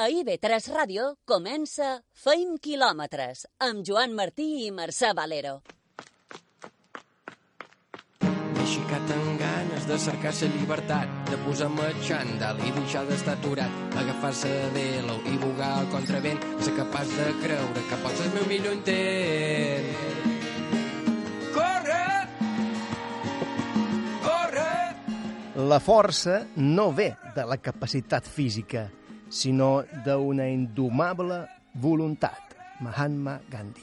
A IB3 Ràdio comença Feim quilòmetres amb Joan Martí i Mercè Valero. M'he aixecat amb ganes de cercar la llibertat, de posar-me xandall i deixar d'estar aturat, agafar-se de l'ou i bugar al contravent, ser capaç de creure que pots ser el meu millor intent. Corre! Corre! La força no ve de la capacitat física, sinó d'una indomable voluntat. Mahatma Gandhi.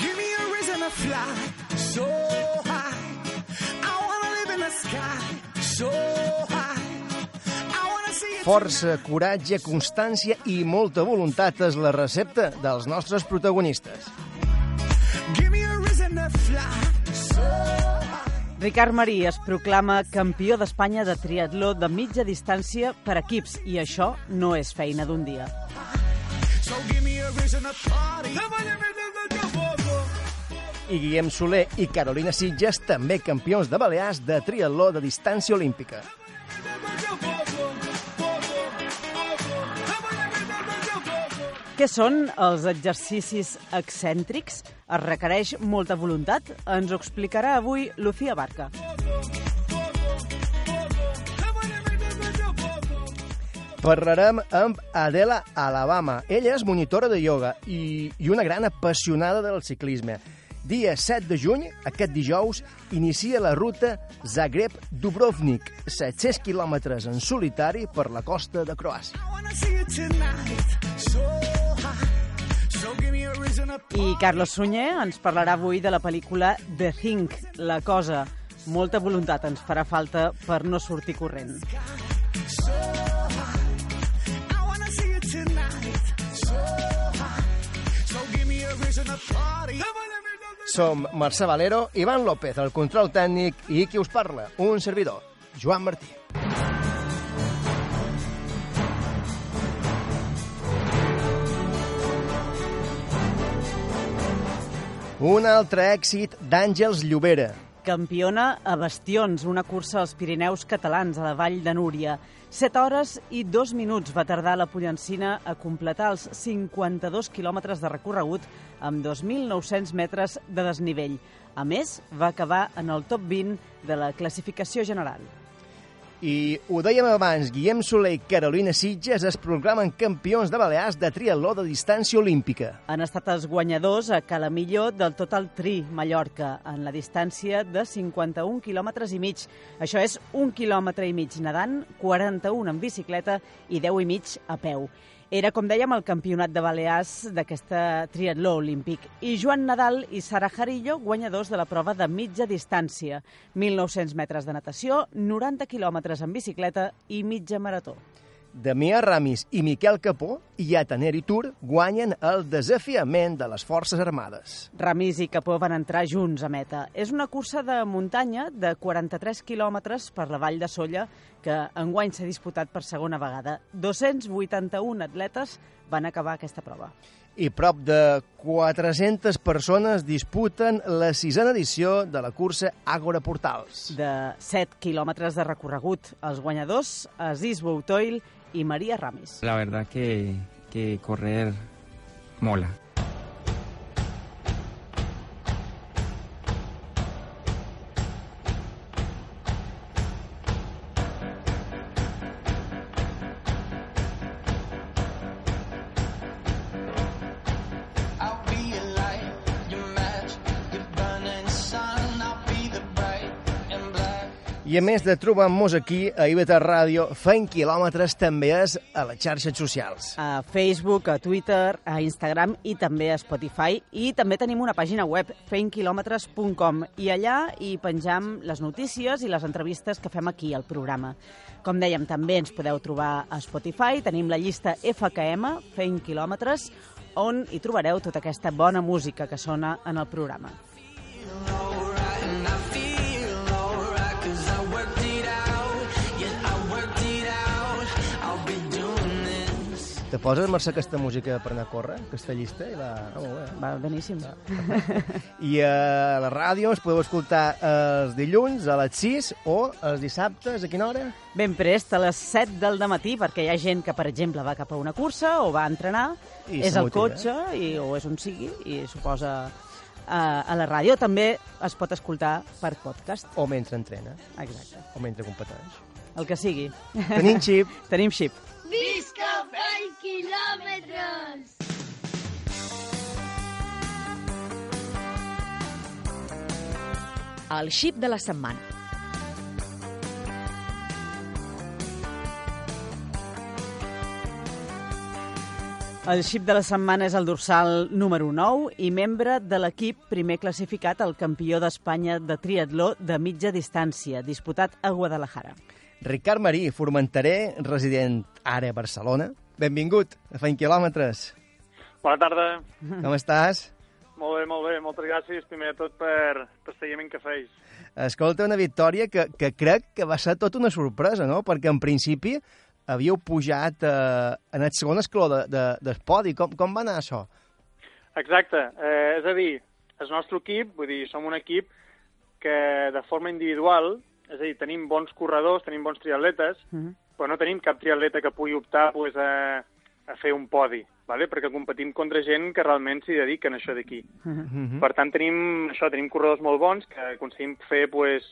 Give me a reason to fly so high. I wanna live in the sky so high. Força, coratge, constància i molta voluntat és la recepta dels nostres protagonistes. Ricard Marí es proclama campió d'Espanya de triatló de mitja distància per equips i això no és feina d'un dia. I Guillem Soler i Carolina Sitges, també campions de Balears de triatló de distància olímpica. Què són els exercicis excèntrics? Es requereix molta voluntat? Ens ho explicarà avui Lucía Barca. Parlarem amb Adela Alabama. Ella és monitora de ioga i, i una gran apassionada del ciclisme. Dia 7 de juny, aquest dijous, inicia la ruta Zagreb-Dubrovnik, 700 quilòmetres en solitari per la costa de Croàcia. I wanna see it tonight so I Carlos Sunyer ens parlarà avui de la pel·lícula The Thing, La Cosa. Molta voluntat ens farà falta per no sortir corrent. Som Mercè Valero, Ivan López, el control tècnic, i qui us parla, un servidor, Joan Martí. Un altre èxit d'Àngels Llobera. Campiona a Bastions, una cursa als Pirineus catalans a la Vall de Núria. 7 hores i 2 minuts va tardar la Pollencina a completar els 52 quilòmetres de recorregut amb 2.900 metres de desnivell. A més, va acabar en el top 20 de la classificació general. I ho dèiem abans, Guillem Soler i Carolina Sitges es proclamen campions de Balears de triatló de distància olímpica. Han estat els guanyadors a Calamillo del Total Tri, Mallorca, en la distància de 51 quilòmetres i mig. Això és un quilòmetre i mig nedant, 41 en bicicleta i 10 i mig a peu. Era, com dèiem, el campionat de Balears d'aquesta triatló olímpic. I Joan Nadal i Sara Jarillo, guanyadors de la prova de mitja distància. 1.900 metres de natació, 90 quilòmetres en bicicleta i mitja marató. Damià Ramis i Miquel Capó i Ataneri Tour guanyen el desafiament de les Forces Armades. Ramis i Capó van entrar junts a meta. És una cursa de muntanya de 43 quilòmetres per la Vall de Solla que enguany s'ha disputat per segona vegada. 281 atletes van acabar aquesta prova. I prop de 400 persones disputen la sisena edició de la cursa Àgora Portals. De 7 quilòmetres de recorregut. Els guanyadors, Aziz Boutoil i Maria Ramis. La verdad que correr mola. I a més de trobar-nos aquí a IBT Ràdio, fent quilòmetres també és a les xarxes socials. A Facebook, a Twitter, a Instagram i també a Spotify. I també tenim una pàgina web, feinquilometres.com, i allà hi penjam les notícies i les entrevistes que fem aquí al programa. Com dèiem, també ens podeu trobar a Spotify, tenim la llista FKM, Feint Quilòmetres, on hi trobareu tota aquesta bona música que sona en el programa. Feel Te poses, Mercè, aquesta música per anar a córrer, aquesta llista? I la... Ah, molt bé. Va, beníssim. I a la ràdio ens podeu escoltar els dilluns a les 6 o els dissabtes, a quina hora? Ben prest, a les 7 del matí, perquè hi ha gent que, per exemple, va cap a una cursa o va a entrenar, I és al cotxe i, o és on sigui, i suposa a, a la ràdio. També es pot escoltar per podcast. O mentre entrena, Exacte. o mentre competeix. El que sigui. Tenim xip. Tenim xip. Visca Fai quilòmetres! El xip de la setmana. El xip de la setmana és el dorsal número 9 i membre de l'equip primer classificat al campió d'Espanya de triatló de mitja distància, disputat a Guadalajara. Ricard Marí, formenteré, resident ara a Barcelona. Benvingut a Feint Quilòmetres. Bona tarda. Com estàs? Molt bé, molt bé. Moltes gràcies, primer de tot, per, per seguiment que feis. Escolta, una victòria que, que crec que va ser tot una sorpresa, no? Perquè en principi havíeu pujat eh, en el segon escaló de, de, del podi. Com, com va anar això? Exacte. Eh, és a dir, el nostre equip, vull dir, som un equip que de forma individual, és a dir, tenim bons corredors, tenim bons triatletes, Mhm. però no tenim cap triatleta que pugui optar pues, a, a fer un podi, vale? perquè competim contra gent que realment s'hi dediquen a això d'aquí. Mhm. Mm -hmm. Per tant, tenim, això, tenim corredors molt bons que aconseguim fer, pues,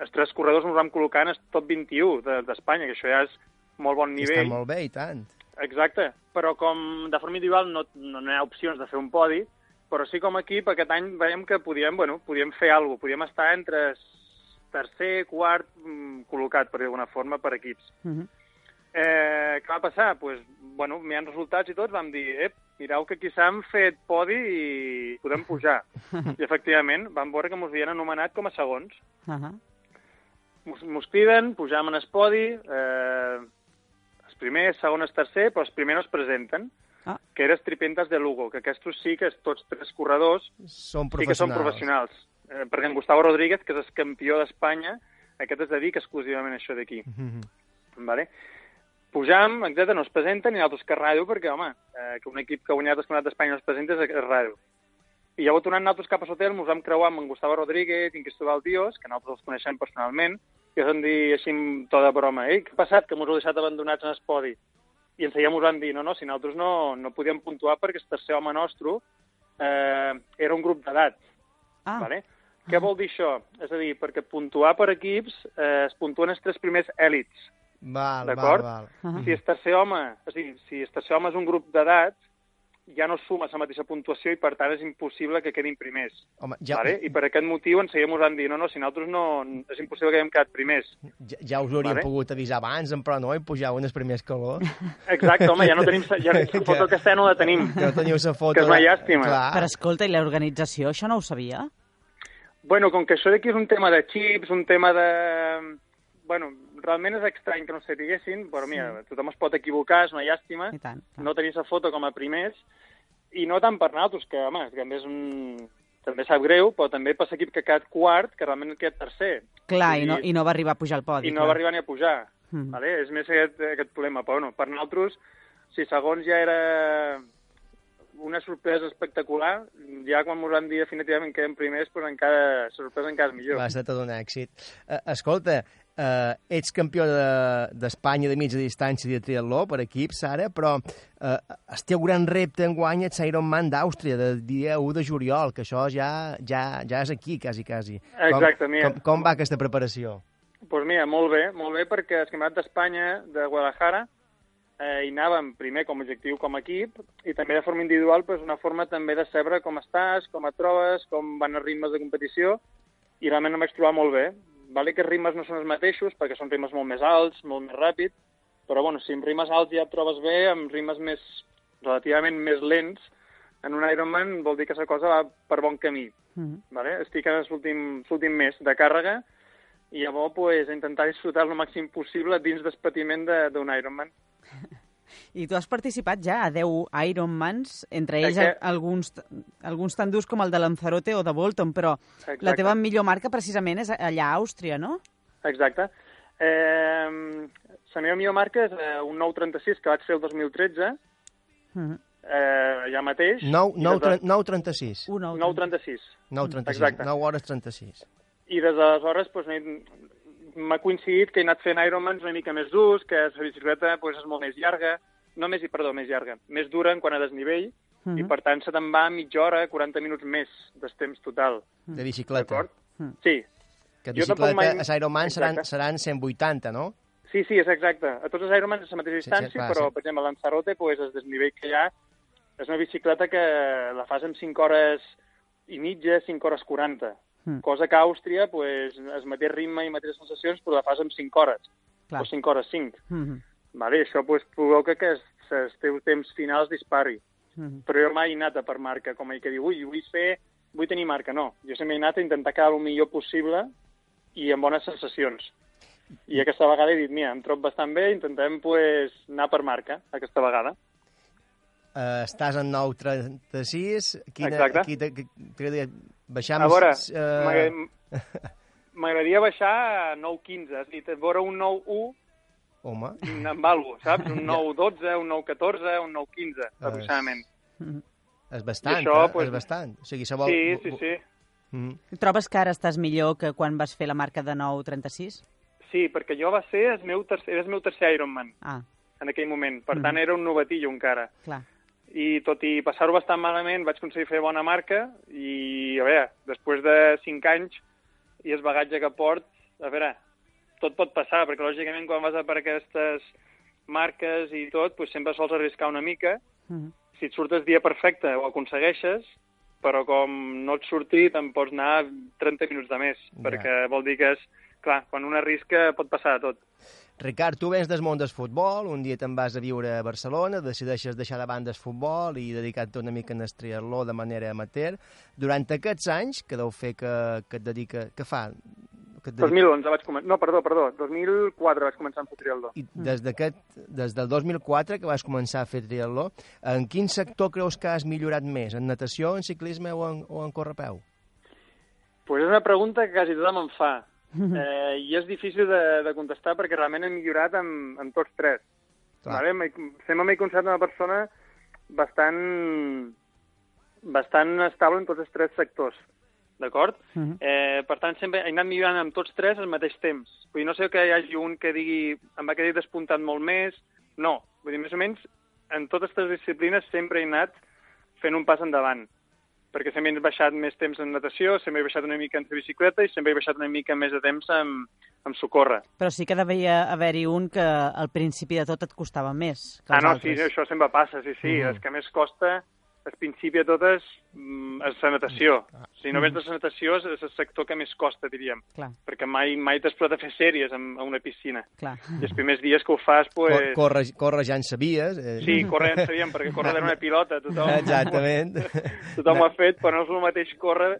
els tres corredors ens vam col·locar en el top 21 de- d'Espanya, que això ja és molt bon Està nivell. molt bé, i tant. Exacte, però com de forma individual no, no hi ha opcions de fer un podi, però sí com a equip aquest any veiem que podíem, bueno, podíem fer alguna cosa, podíem estar entre tercer, quart, mm, col·locat, per dir d'alguna forma, per equips. Mhm. Eh, què va passar? Pues, bueno, hi ha resultats i tots vam dir, ep, mireu que aquí s'han fet podi i podem pujar. I efectivament, vam veure que ens havien anomenat com a segons. Ahà. Mos, mos criden, pujam en el podi, eh, els primers, segon, el tercer, però els primers no es presenten, Ah. que eres Tripentes de Lugo, que aquests sí que tots tres corredors Són sí que són professionals. Eh, perquè en Gustavo Rodríguez, que és el campió d'Espanya, aquest es dedica exclusivament a això d'aquí. Mhm. Vale? Pujam, etc no es presenten i nosaltres que ràdio, perquè, home, eh, que un equip que ha guanyat el campionat d'Espanya no es presenta és, és ràdio. I llavors, tornant nosaltres cap a l'hotel, ens vam creuar amb en Gustavo Rodríguez i en Cristóbal Dios, que nosaltres els coneixem personalment, i ens van dir així amb tota broma, ei, què ha passat, que ens heu deixat abandonats en el podi? I enseguida ens van dir, no, no, si nosaltres no, no podíem puntuar perquè el tercer home nostre eh, era un grup d'edat. Ah, Vale? Què vol dir això? És a dir, perquè puntuar per equips eh, es puntuen els tres primers èlits. Val, val, val. ahà. Si el tercer home, és a dir, si el tercer home és un grup d'edat, ja no suma la mateixa puntuació i, per tant, és impossible que quedin primers. Home, Ja. ja, Vale? I per aquest motiu ens van dir, no, no, si nosaltres no... És impossible que haguem quedat primers. ja, ja us hauríem Vale. pogut avisar abans, però no, i pujau en el primer escaló. Exacte, home, ja no tenim... Ja, la foto aquesta no la tenim. Que no teniu la foto... Que és una llàstima. Clar. Però escolta, i l'organització, això no ho sabia? Bueno, com que això d'aquí és un tema de xips, un tema de... Bueno, realment és estrany que no se diguessin, però mira, tothom es pot equivocar, és una llàstima. I tant. clar. no tenir la foto com a primers, i no tant per nosaltres, que, home, també és un... també sap greu, però també per l'equip que ha quedat quart, que realment queda tercer. Clar, i Vull no, i no va arribar a pujar al podi. I no clar. va arribar ni a pujar. Mm. Vale? És més aquest, aquest problema. Però bueno, per nosaltres, si segons ja era una sorpresa espectacular, ja quan ens van dir definitivament que érem primers, doncs encara, sorpresa encara millor. Va ser tot un èxit. Uh, escolta, uh, ets campió de- d'Espanya de, de mitja distància de triatló per equips, ara, però uh, el teu gran repte en guany és l'Ironman d'Àustria, del dia 1 de juliol, que això ja, ja, ja és aquí, quasi, quasi. Exacte, com, com, com va aquesta preparació? Doncs pues mira, molt bé, molt bé, perquè el Campionat d'Espanya de Guadalajara eh, hi anàvem primer com a objectiu com a equip i també de forma individual pues, una forma també de saber com estàs, com et trobes, com van els ritmes de competició i realment em vaig trobar molt bé. Vale que els ritmes no són els mateixos perquè són ritmes molt més alts, molt més ràpid, però bueno, si amb ritmes alts ja et trobes bé, amb ritmes més relativament més lents, en un Ironman vol dir que la cosa va per bon camí. Mhm. Vale? Estic en l'últim mes de càrrega i llavors pues, intentar disfrutar el màxim possible dins del patiment de- d'un Ironman. I tu has participat ja a 10 Ironmans, entre ells Aquest- alguns, alguns tan durs com el de Lanzarote o de Bolton, però Exacte. la teva millor marca precisament és allà a Àustria, no? Exacte. Eh, la meva millor marca és eh, un 936 que vaig fer el 2013 Mhm. eh, allà mateix. 9, i 9, des de- 9.36. 9.36. 9.36. Exacte. 9 hores 36. I des d'aleshores doncs, m'ha coincidit que he anat fent Ironmans una mica més durs, que la bicicleta doncs, és molt més llarga, no més, perdó, més llarga, més dura en quant a desnivell, Mhm. i per tant se te'n va mitja hora, 40 minuts més de temps total. De bicicleta. D'acord? Mm. Sí, Que Jo tampoc bicicleta, mai- a Ironman seran, seran 180, no? sí, sí, és exacte. A tots els Ironmans és la mateixa Sí, sí, distància, clar, però, sí. per exemple, a Lanzarote, doncs, el desnivell que hi ha és una bicicleta que la fas en 5 hores i mitja, 5 hores 40. Mm. Cosa que a Àustria, pues, el mateix ritme i mateixes sensacions, però la fas en 5 hores, Clar. o 5 hores 5. Mhm. Vale, això pues, provoca que els, teus temps finals dispari. Mhm. Però jo mai he anat a per marca, com ell que diu, ui, vull fer, vull tenir marca. No, jo sempre he anat a intentar quedar el millor possible i amb bones sensacions. I aquesta vegada he dit, mira, em trobo bastant bé, intentem pues, anar per marca aquesta vegada. Uh, estàs en 9.36. Quina, Exacte. Qui te- t'agradaria baixar... A veure, eh, m'agradaria- baixar a 9.15, és a dir, veure un 9.1 Home, amb alguna saps? Un 9.12, un 9.14, un 9.15, aproximadament. és bastant, I això, eh? pues, és bastant. O sigui, se vol... Sí, sí, sí. Mm. Trobes que ara estàs millor que quan vas fer la marca de 9.36? Sí, perquè jo va ser el meu tercer, era el meu tercer Ironman Ah, en aquell moment. Per Mhm. tant, era un novatillo encara. clar. I tot i passar-ho bastant malament, vaig aconseguir fer bona marca i, a veure, després de 5 anys i el bagatge que port, a veure, tot pot passar, perquè lògicament quan vas a per aquestes marques i tot, doncs sempre sols arriscar una mica. Mhm. Si et surt el dia perfecte ho aconsegueixes, però com no et surti te'n pots anar 30 minuts de més, Ja. perquè vol dir que és, clar, quan un arrisca pot passar de tot. Ricard, tu vens del món del futbol, un dia te'n vas a viure a Barcelona, decideixes deixar de banda el futbol i dedicar-te una mica al triatló de manera amateur. Durant aquests anys, que deu fer que, que et dedica... Que fa? Que et dedica, 2011 vaig començar... No, perdó, perdó. 2004 vaig començar a fer triatló. I des, des del 2004 que vas començar a fer triatló, en quin sector creus que has millorat més? En natació, en ciclisme o en, o en correpeu? Pues és una pregunta que quasi tothom em fa. Eh, I és difícil de, de contestar perquè realment he millorat amb, amb tots tres. Clar. Vale? Sempre m'he considerat una persona bastant, bastant estable en tots els tres sectors. D'acord? Mhm. Eh, per tant, sempre he anat millorant amb tots tres al mateix temps. Vull dir, no sé que hi hagi un que digui em va quedar despuntat molt més. No. Vull dir, més o menys, en totes aquestes disciplines sempre he anat fent un pas endavant. Perquè sempre he baixat més temps en natació, sempre he baixat una mica en bicicleta i sempre he baixat una mica més de temps en, en socórrer. Però sí que devia haver-hi un que al principi de tot et costava més que Ah, no, altres. sí, això sempre passa, sí, sí. Mhm. El que més costa, al principi de totes, mm, és la natació. Si no vens de la natació, és és el sector que més costa, diríem. Clar, Perquè mai mai t'explota fer sèries en, a una piscina. clar. I els primers dies que ho fas, Pues... pues... Corre, corre ja en sabies. Eh? Sí, córrer en sabíem, perquè córrer era una pilota, tothom, Exactament. tothom ho ha fet, però no és el mateix córrer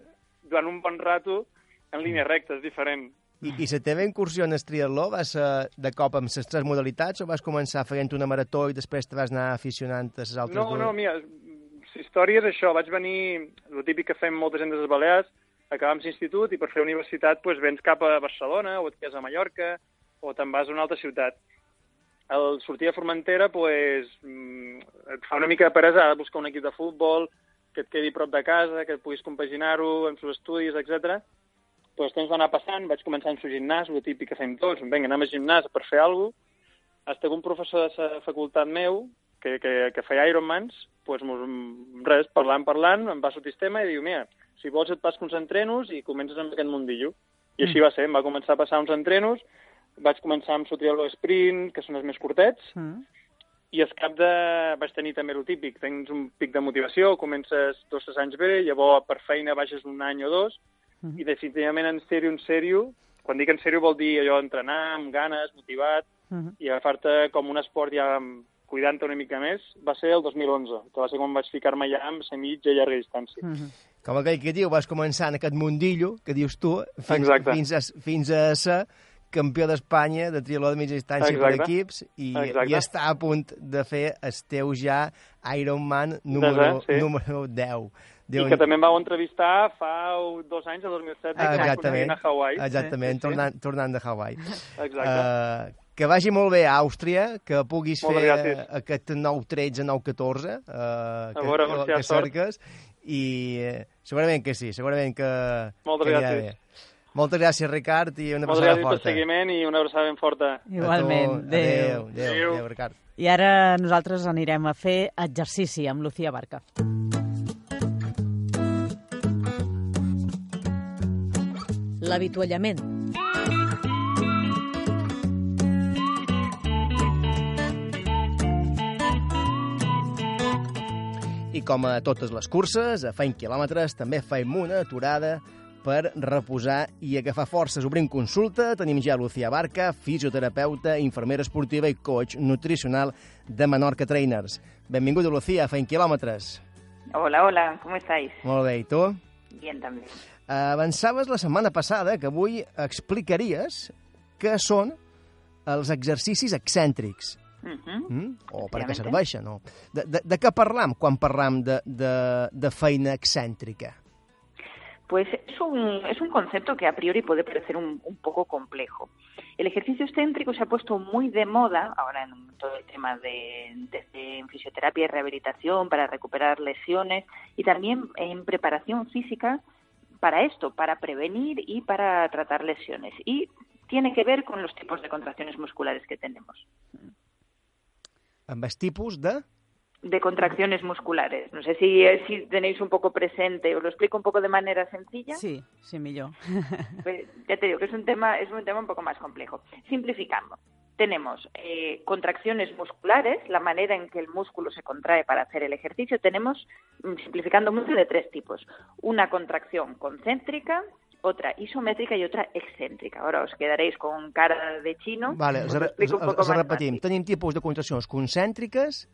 durant un bon rato en línia recta, és diferent. I, I la teva incursió en el triatló va ser de cop amb les tres modalitats o vas començar fent una marató i després te vas anar aficionant a les altres No, dues? no, mira, història és això. Vaig venir, el típic que fem molta gent des Balears, acabam l'institut i per fer universitat pues, vens cap a Barcelona o et quedes a Mallorca o te'n vas a una altra ciutat. Al sortir a Formentera pues, mm, et fa una mica de peresa de buscar un equip de futbol que et quedi prop de casa, que et puguis compaginar-ho amb els estudis, etc. Pues, el temps va anar passant, vaig començar amb el gimnàs, el típic que fem tots, vinga, anem al gimnàs per fer alguna cosa, que un professor de la facultat meu, que, que, que feia Ironmans, pues, mos, res, parlant, parlant, em va sortir el tema i diu, mira, si vols et pas uns entrenos i comences amb aquest mundillo. I així va ser, em va començar a passar uns entrenos, vaig començar amb el triatló sprint, que són els més curtets, Mm. i al cap de... vaig tenir també el típic, tens un pic de motivació, comences dos o tres anys bé, llavors per feina baixes un any o dos, Mhm. i definitivament en sèrio, en sèrio, quan dic en sèrio vol dir allò entrenar amb ganes, motivat, Mhm. i agafar-te com un esport ja cuidant-te una mica més, va ser el 2011, que va ser quan vaig ficar-me ja amb la mitja i llarga distància. Mhm. Com aquell que diu, vas començar en aquest mundillo, que dius tu, fins, Exacte. fins, a, fins a ser campió d'Espanya de triatló de mitja distància per Exacte. equips i, Exacte. i està a punt de fer el teu ja Ironman número, Desè, sí. número 10. I que també em vau entrevistar fa dos anys, el 2007, que vaig Exactament, a Hawaii. exactament Sí, sí, sí. tornant, tornant de Hawaii. Exacte. Uh, Que vagi molt bé a Àustria, que puguis Moltes fer gràcies. eh, aquest 9-13, 9-14, eh, que, veure, que sort. cerques, i eh, segurament que sí, segurament que, Moltes que anirà gràcies. bé. Moltes gràcies, Ricard, i una Moltes abraçada gràcies pel forta. seguiment i una abraçada ben forta. A tu. Igualment. Adéu, Adéu. adéu, adéu, Ricard. I ara nosaltres anirem a fer exercici amb Lucía Barca. L'avituallament. I com a totes les curses, a Feim Quilòmetres, també fem una aturada per reposar i agafar forces. Obrim consulta, tenim ja Lucía Barca, fisioterapeuta, infermera esportiva i coach nutricional de Menorca Trainers. Benvinguda, Lucía, a Feim Quilòmetres. Hola, hola, ¿cómo estáis? Molt bé, i tu? Bien también. Avançaves la setmana passada que avui explicaries què són els exercicis excèntrics. Mm? O per què Efectivamente. serveixen, no? De, de, de què parlam quan parlam de, de, de feina excèntrica? Pues es un, es un concepto que a priori puede parecer un, un poco complejo. El ejercicio excéntrico se ha puesto muy de moda ahora en todo el tema de, en fisioterapia y rehabilitación para recuperar lesiones y también en preparación física para esto, para prevenir y para tratar lesiones. Y tiene que ver con los tipos de contracciones musculares que tenemos. Amb els tipus de... de contracciones musculares. No sé si, eh, si tenéis un poco presente, os lo explico un poco de manera sencilla. Sí, sí, millor. Pues, ya te digo que es un tema, es un tema un poco más complejo. Simplificando, tenemos eh, contracciones musculares, la manera en que el músculo se contrae para hacer el ejercicio. Tenemos, mm, simplificando mucho, de tres tipos. Una contracción concéntrica, otra isométrica y otra excéntrica. Ahora os quedaréis con cara de chino. Vale, más repetim. Tenim tipus de contraccions concèntriques,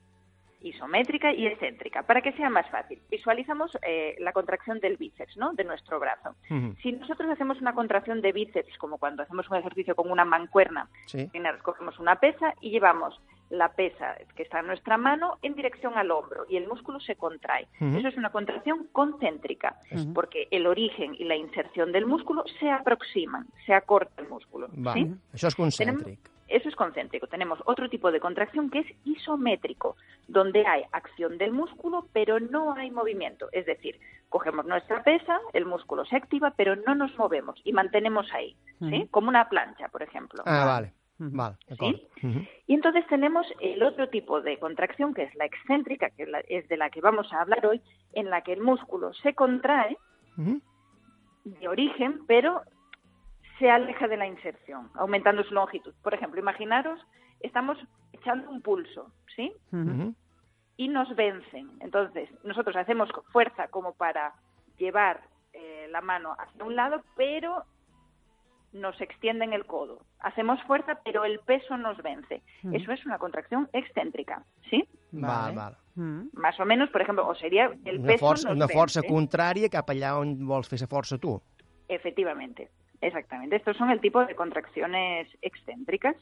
isométrica y excéntrica. Para que sea más fácil, visualizamos eh, la contracción del bíceps, ¿no? De nuestro brazo. Si nosotros hacemos una contracción de bíceps, como cuando hacemos un ejercicio con una mancuerna, Sí. cogemos una pesa y llevamos la pesa que está en nuestra mano en dirección al hombro y el músculo se contrae. Eso es una contracción concéntrica, porque el origen y la inserción del músculo se aproximan, se acorta el músculo. ¿sí? Això és concèntric. Eso es concéntrico. Tenemos otro tipo de contracción que es isométrico, donde hay acción del músculo, pero no hay movimiento. Es decir, cogemos nuestra pesa, el músculo se activa, pero no nos movemos y mantenemos ahí, ¿sí? Como una plancha, por ejemplo. Ah, vale. Y entonces tenemos el otro tipo de contracción, que es la excéntrica, que es de la que vamos a hablar hoy, en la que el músculo se contrae de origen, pero se aleja de la inserción, aumentando su longitud. Por ejemplo, imaginaros, estamos echando un pulso, ¿sí? Y nos vencen. Entonces, nosotros hacemos fuerza como para llevar eh, la mano hacia un lado, pero nos extienden el codo. Hacemos fuerza, pero el peso nos vence. Eso es una contracción excéntrica, ¿sí? Val, val. Mm. Más o menos, por ejemplo, o sería el Una peso força, nos una força vence. contrària cap allà on vols fer la força tu. Efectivamente, exactamente. Estos son el tipo de contracciones excéntricas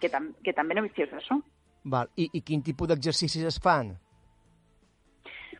que, tam- que tan beneficiosas son. Val. I, I quin tipus d'exercicis es fan?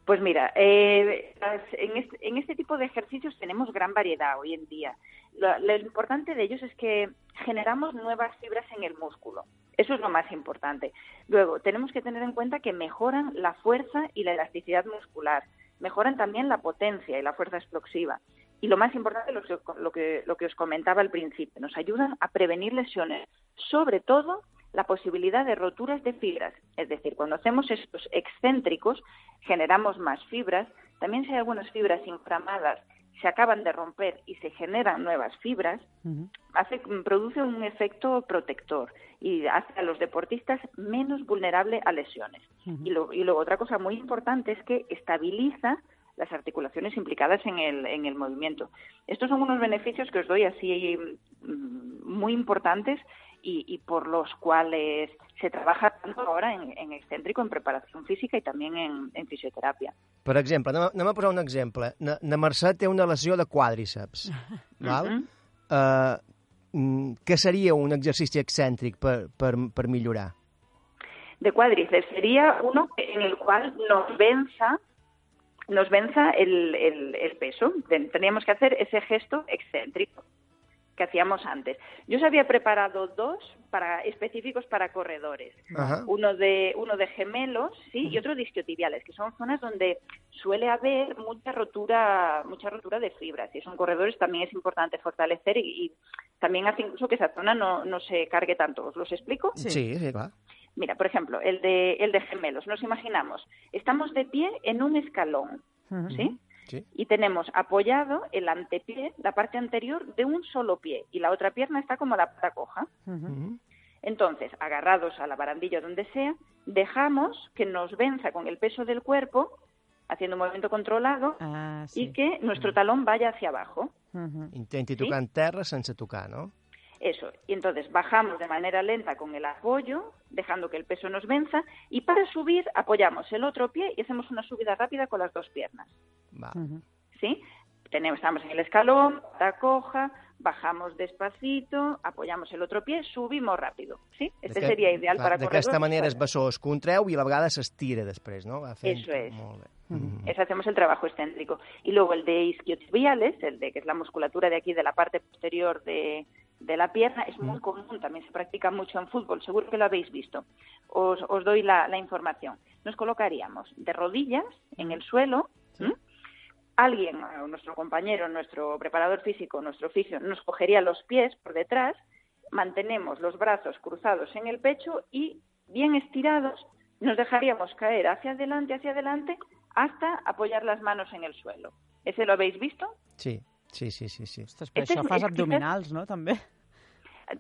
Pues mira, eh, en, este, en este tipo de ejercicios tenemos gran variedad hoy en día. Lo, importante de ellos es que generamos nuevas fibras en el músculo. Eso es lo más importante. Luego, tenemos que tener en cuenta que mejoran la fuerza y la elasticidad muscular. Mejoran también la potencia y la fuerza explosiva. Y lo más importante, lo que, lo que, lo que os comentaba al principio, nos ayudan a prevenir lesiones, sobre todo la posibilidad de roturas de fibras. Es decir, cuando hacemos estos excéntricos, generamos más fibras. También si hay algunas fibras inflamadas, se acaban de romper y se generan nuevas fibras, hace, produce un efecto protector y hace a los deportistas menos vulnerables a lesiones. Y, lo- y luego otra cosa muy importante es que estabiliza las articulaciones implicadas en el, en el movimiento. Estos son unos beneficios que os doy así mm, muy importantes y, y por los cuales se trabaja tanto ahora en, en excéntrico, en preparación física y también en, en fisioterapia. Per exemple, anem, anem a posar un exemple. Na, na Mercè té una lesió de quàdriceps. val? Mhm. Eh, mm, què seria un exercici excèntric per, per, per millorar? de cuádriceps sería uno en el cual nos venza nos venza el, el- el peso. Ten- Teníamos que hacer ese gesto excéntrico, que hacíamos antes. Yo os había preparado dos para específicos para corredores. Ajá. Uno de uno de gemelos, sí, y otro de isquiotibiales, que son zonas donde suele haber mucha rotura, mucha rotura de fibras. Y son corredores también es importante fortalecer y, y también hace incluso que esa zona no, no se cargue tanto. ¿Os los explico? Sí, sí, clar. Mira, por ejemplo, el de, el de gemelos. Nos imaginamos, estamos de pie en un escalón, ¿sí? Sí. Y tenemos apoyado el antepié, la parte anterior, de un solo pie y la otra pierna está como la pata coja. Entonces, agarrados a la barandilla donde sea, dejamos que nos venza con el peso del cuerpo, haciendo un movimiento controlado, Ah, y que nuestro talón vaya hacia abajo. Intenti tocar en sense tocar, no? Eso. Y entonces bajamos de manera lenta con el apoyo, dejando que el peso nos venza, y para subir apoyamos el otro pie y hacemos una subida rápida con las dos piernas. Va. ¿Sí? Tenemos, estamos en el escalón, pata coja, bajamos despacito, apoyamos el otro pie, subimos rápido. ¿Sí? Este sería ideal clar, para D'aquesta corredores. manera es bessó, es contreu i a la vegada s'estira després, no? Va fent... Eso es. Molt bé. Ese hacemos el trabajo excéntrico. Y luego el de isquiotibiales, el de que es la musculatura de aquí de la parte posterior de, de la pierna, es muy común, también se practica mucho en fútbol, seguro que lo habéis visto. Os, os doy la, la información. Nos colocaríamos de rodillas en el suelo, alguien, nuestro compañero, nuestro preparador físico, nuestro fisio, nos cogería los pies por detrás, mantenemos los brazos cruzados en el pecho y bien estirados nos dejaríamos caer hacia adelante, hacia adelante, hasta apoyar las manos en el suelo. ¿Ese lo habéis visto? Sí, sí, sí, sí. sí. Ostres, però Este això és- fas abdominals, no, també?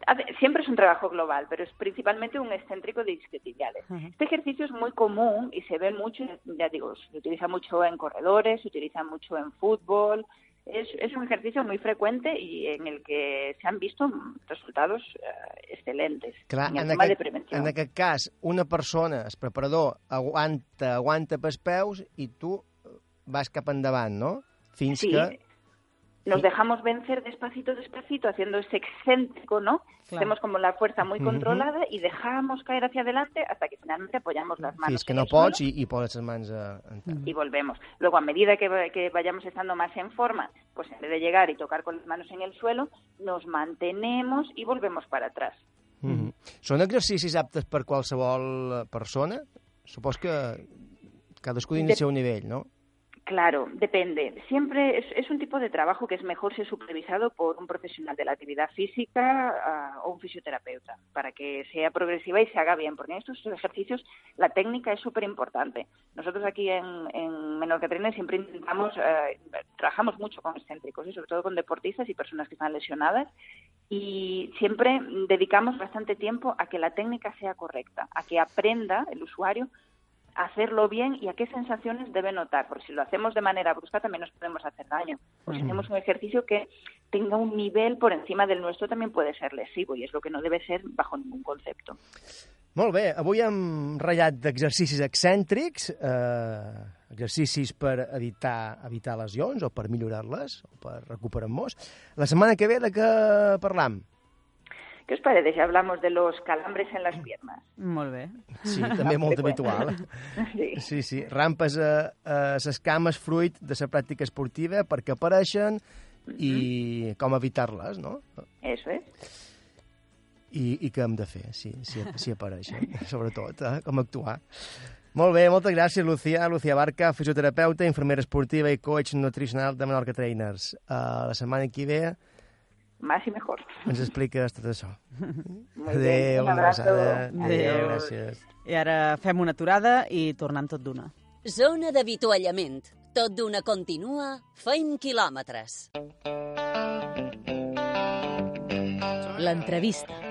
A ver, siempre es un trabajo global, pero es principalmente un excéntrico de isquiotibiales. Ujú. Este ejercicio es muy común y se ve mucho, ya digo, se utiliza mucho en corredores, se utiliza mucho en fútbol. Es, es un ejercicio muy frecuente y en el que se han visto resultados eh, excelentes Clar, en el en tema de aquest, prevención. en aquest cas, una persona, el preparador, aguanta, aguanta pels peus i tu vas cap endavant, no? Fins Sí, que... nos Sí. dejamos vencer despacito, despacito, haciendo ese excéntrico, ¿no? Claro. Hacemos como la fuerza muy controlada y dejamos caer hacia adelante hasta que finalmente apoyamos las manos Fins que en no pots i, i poses les mans a, en terra. y volvemos. Luego, a medida que, que vayamos estando más en forma, pues en vez de llegar y tocar con las manos en el suelo, nos mantenemos y volvemos para atrás. Mm -hmm. Són exercicis aptes per qualsevol persona? Supos que cadascú dins el seu nivell, no? Claro, depende. Siempre es, un tipo de trabajo que es mejor ser supervisado por un profesional de la actividad física ah, o un fisioterapeuta para que sea progresiva y se haga bien, porque en estos ejercicios la técnica es súper importante. Nosotros aquí en, en Menorca Trainer siempre intentamos, eh, trabajamos mucho con excéntricos y sobre todo con deportistas y personas que están lesionadas y siempre dedicamos bastante tiempo a que la técnica sea correcta, a que aprenda el usuario hacerlo bien y a qué sensaciones debe notar, porque si lo hacemos de manera brusca también nos podemos hacer daño. O si hacemos un ejercicio que tenga un nivel por encima del nuestro también puede ser lesivo y es lo que no debe ser bajo ningún concepto. Molt bé, avui hem ratllat d'exercicis excèntrics, eh, exercicis per evitar, evitar lesions o per millorar-les, o per recuperar-nos. La setmana que ve de què parlam? ¿Qué os parece si hablamos de los calambres en las piernas? Molt bé. Sí, també molt habitual. Sí. Sí, sí, rampes a, a les cames fruit de la pràctica esportiva perquè apareixen i com evitar-les, no? Eso es. I, i què hem de fer si, si, si apareixen, sobretot, eh? com actuar. Molt bé, moltes gràcies, Lucía. Lucía Barca, fisioterapeuta, infermera esportiva i coach nutricional de Menorca Trainers. Uh, la setmana que ve Más y mejor. ens expliques tot això. Muy bien. Adéu, Un una abrazo. abraçada. Adéu. gràcies. I ara fem una aturada i tornem tot d'una. Zona d'avituallament. Tot d'una continua, feim quilòmetres. L'entrevista.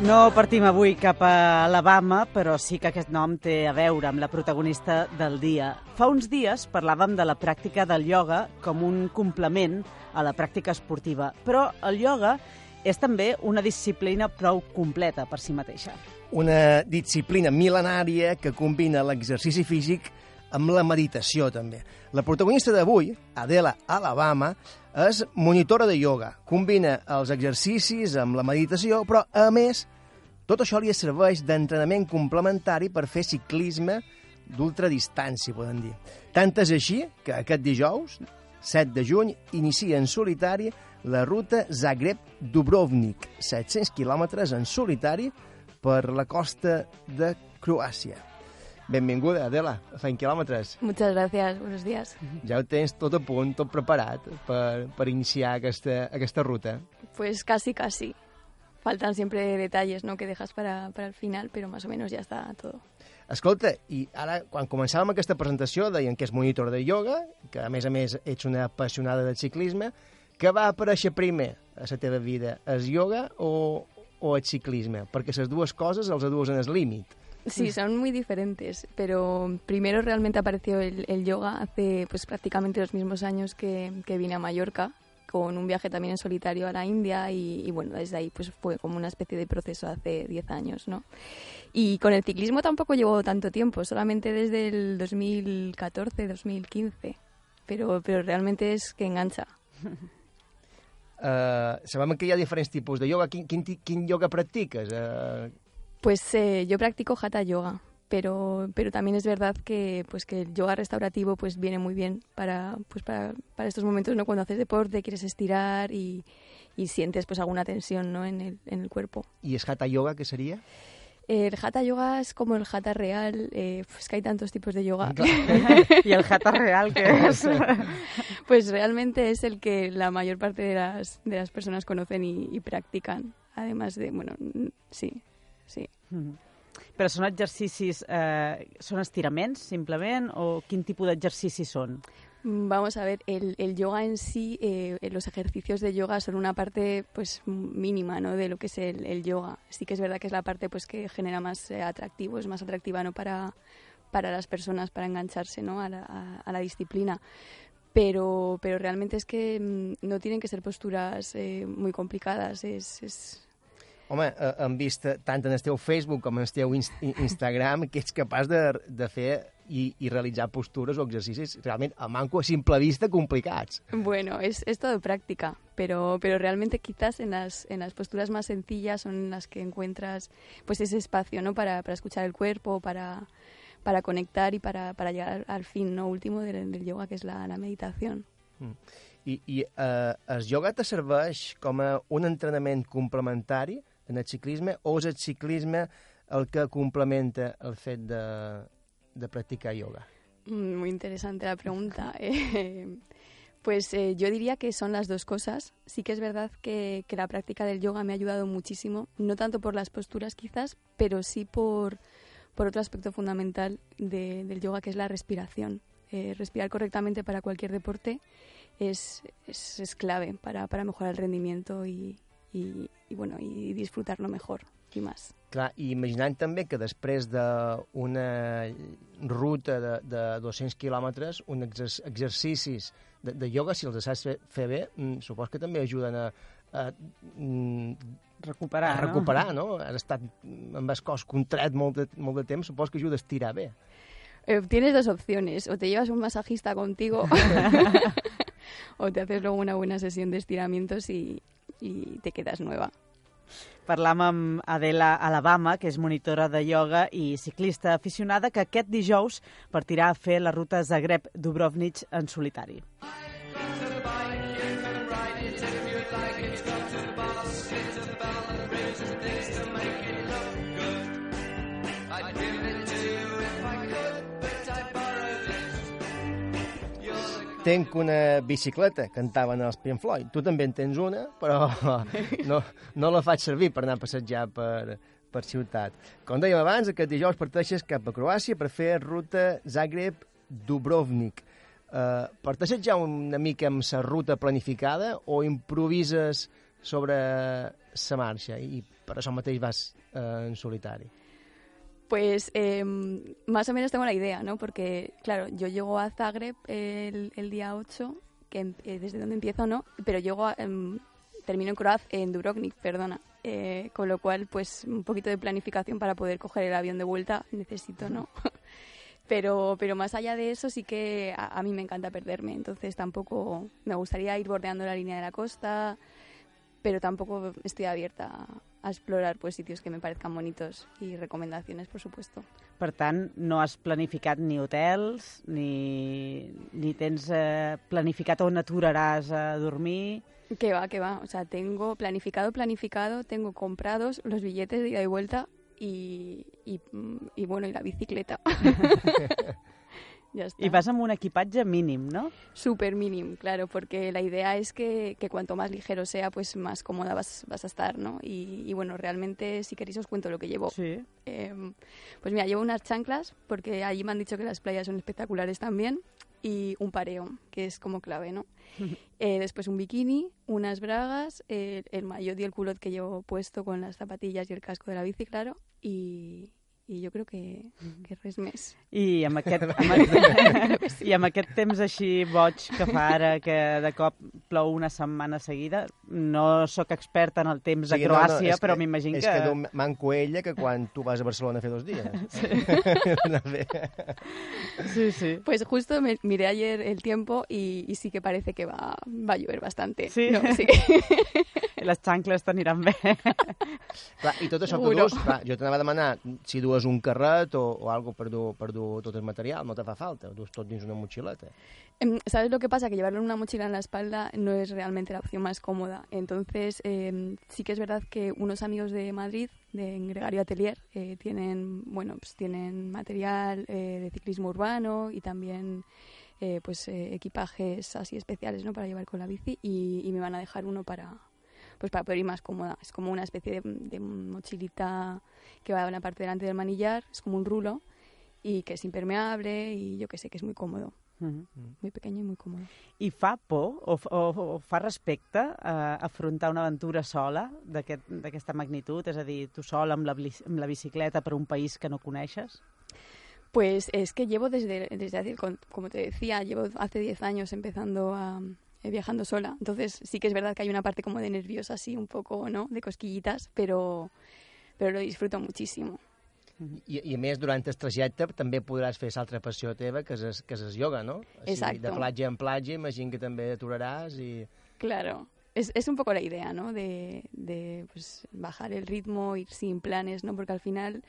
No partim avui cap a Alabama, però sí que aquest nom té a veure amb la protagonista del dia. Fa uns dies parlàvem de la pràctica del ioga com un complement a la pràctica esportiva, però el ioga és també una disciplina prou completa per si mateixa. Una disciplina mil·lenària que combina l'exercici físic amb la meditació, també. La protagonista d'avui, Adela Alabama, és monitora de ioga. Combina els exercicis amb la meditació, però, a més, tot això li serveix d'entrenament complementari per fer ciclisme d'ultradistància, podem dir. Tant és així que aquest dijous, 7 de juny, inicia en solitari la ruta Zagreb-Dubrovnik, 700 quilòmetres en solitari per la costa de Croàcia. Benvinguda, Adela, a Fent Quilòmetres. Muchas gracias, buenos días. Ja ho tens tot a punt, tot preparat per, per iniciar aquesta, aquesta ruta. Pues casi, casi. Faltan siempre detalles ¿no? que dejas para, para el final, pero más o menos ya está todo. Escolta, i ara, quan començàvem aquesta presentació, deien que és monitor de ioga, que a més a més ets una apassionada del ciclisme. Què va aparèixer primer a la teva vida? És ioga o, o el ciclisme? Perquè les dues coses els dues en el límit. Sí, son muy diferentes, pero primero realmente apareció el, el yoga hace pues prácticamente los mismos años que, que vine a Mallorca, con un viaje también en solitario a la India y, y, bueno, desde ahí pues fue como una especie de proceso hace 10 años, ¿no? Y con el ciclismo tampoco llevo tanto tiempo, solamente desde el 2014, 2015, pero, pero realmente es que engancha. Uh, sabem que hi ha diferents tipus de yoga. Quin, quin, ti- quin yoga practiques? Uh, Pues eh, yo practico hatha yoga, pero, pero también es verdad que, pues, que el yoga restaurativo pues, viene muy bien para, pues, para, para estos momentos, ¿no? Cuando haces deporte, quieres estirar y, y sientes pues, alguna tensión ¿no? en, el, en el cuerpo. I és hatha yoga, què seria? El hatha yoga es como el hatha real, eh, pues que hay tantos tipos de yoga. I el hatha real, què és? Pues realmente es el que la mayor parte de las, de las personas conocen y, y practican. Además de, bueno, mm, sí, sí. Mhm. Però són exercicis, eh, són estiraments, simplement, o quin tipus d'exercicis són? Mm, Vamos a ver, el, el yoga en sí, eh, los ejercicios de yoga son una parte pues mínima ¿no? de lo que es el, el yoga. Sí que es verdad que es la parte pues que genera más eh, atractivo, es más atractiva ¿no? para, para las personas, para engancharse ¿no? a, la, a- a la disciplina. Pero, pero realmente es que mm, no tienen que ser posturas eh, muy complicadas. Es, es, Home, eh, hem vist eh, tant en el teu Facebook com en el teu inst Instagram que ets capaç de, de fer i, i realitzar postures o exercicis realment a manco a simple vista complicats. Bueno, es, es todo práctica, pero, pero realmente quizás en las, en las posturas más sencillas son en las que encuentras pues ese espacio ¿no? para, para escuchar el cuerpo, para, para conectar y para, para llegar al fin ¿no? último del, del yoga, que es la, la meditación. Mm. I, i eh, el yoga te serveix com a un entrenament complementari en el ciclisme o és el ciclisme el que complementa el fet de, de practicar yoga? Mm, Muy interesante la pregunta. Eh, pues eh, yo diría que son las dos cosas. Sí que es verdad que, que la práctica del yoga me ha ayudado muchísimo, no tanto por las posturas quizás, pero sí por, por otro aspecto fundamental de- del yoga que es la respiración. Eh, respirar correctamente para cualquier deporte es, es, es clave para, para mejorar el rendimiento y, y- y, bueno y disfrutarlo mejor y más. Clar, i imaginant també que després d'una ruta de, de 200 quilòmetres, un exer exercicis de, de ioga, si els saps fer, fer bé, mm, supos que també ajuden a, a, mm, Recuperar, a no? recuperar, no? Has estat amb el cos contret molt de, molt de temps, supos que ajuda a estirar bé. Eh, tienes dos opciones, o te llevas un masajista contigo o te haces luego una buena sesión de estiramientos y, y te quedas nueva. Parlam amb Adela Alabama, que és monitora de ioga i ciclista aficionada, que aquest dijous partirà a fer la ruta Zagreb-Dubrovnik en solitari. Tenc una bicicleta, cantaven els Pink Floyd. Tu també en tens una, però no, no la faig servir per anar a passejar per, per ciutat. Com dèiem abans, aquest dijous parteixes cap a Croàcia per fer ruta Zagreb-Dubrovnik. Uh, parteixes ja una mica amb la ruta planificada o improvises sobre la marxa i per això mateix vas eh, en solitari? Pues eh, más o menos tengo la idea, ¿no? Porque, claro, yo llego a Zagreb el, el día 8, que em- eh, desde donde empiezo no, pero llego a, em, termino en Croaz, en Dubrovnik, perdona. Eh, con lo cual, pues un poquito de planificación para poder coger el avión de vuelta necesito, ¿no? pero, pero más allá de eso sí que a, a mí me encanta perderme, entonces tampoco me gustaría ir bordeando la línea de la costa, pero tampoco estoy abierta a, explorar pues sitios que me parezcan bonitos y recomendaciones, por supuesto. Per tant, no has planificat ni hotels, ni, ni tens eh, planificat on aturaràs a dormir... Que va, que va. O sea, tengo planificado, planificado, tengo comprados los billetes de ida y vuelta y, y, mm, y bueno, y la bicicleta. ya está. I vas amb un equipatge mínim, no? Súper mínimo, claro, porque la idea es que, que cuanto más ligero sea, pues más cómoda vas, vas a estar, ¿no? Y, y bueno, realmente, si queréis, os cuento lo que llevo. Sí. Eh, pues mira, llevo unas chanclas, porque allí me han dicho que las playas son espectaculares también, y un pareo, que es como clave, ¿no? Eh, después un bikini, unas bragas, eh, el maillot y el culot que llevo puesto con las zapatillas y el casco de la bici, claro, y, y yo creo que, que res més. I amb aquest, amb, aquest, I amb aquest temps així boig que fa ara, que de cop plou una setmana seguida, no sóc experta en el temps de Croàcia, és però que- m'imagino És que... que d'un manco ella que quan tu vas a Barcelona a fer dos dies. Bé. Sí, sí. Pues justo me, miré ayer el tiempo y, y sí que parece que va, va a llover bastante. Sí? No, sí. Les xancles t'aniran bé. Clar, I tot això que Seguro. dus, clar, jo t'anava a demanar si dues un carret o, o algo per dur, per dur tot el material, no te fa falta, ho dus tot dins una motxileta. Em, ¿Sabes lo que pasa? Que llevarlo en una mochila en la espalda no es realmente la opción más cómoda. Entonces, em, sí que es verdad que unos amigos de Madrid, de Gregario Atelier, eh, tienen, bueno, pues tienen material eh, de ciclismo urbano y también eh, pues eh, equipajes así especiales, ¿no? Para llevar con la bici y, y me van a dejar uno para pues para poder ir más cómoda. Es como una especie de, de mochilita que va a una parte delante del manillar, es como un rulo y que es impermeable y yo que sé que es muy cómodo. Mhm. Muy pequeño y muy cómodo. I fa por o, o, o fa respecte a afrontar una aventura sola d'aquest- d'aquesta magnitud? És a dir, tu sol amb la, amb la bicicleta per un país que no coneixes? Pues es que llevo desde, desde hace, como te decía, llevo hace 10 años empezando a eh, viajando sola. Entonces sí que es verdad que hay una parte como de nerviosa, así un poco, ¿no? De cosquillitas, pero, pero lo disfruto muchísimo. I, I a més, durant el trajecte també podràs fer l'altra passió teva, que és, que és el yoga, no? Així, Exacto. De platja en platja, imagino que també aturaràs i... Claro. Es, es un poco la idea, ¿no? De, de pues, bajar el ritmo, ir sin planes, ¿no? Porque al final,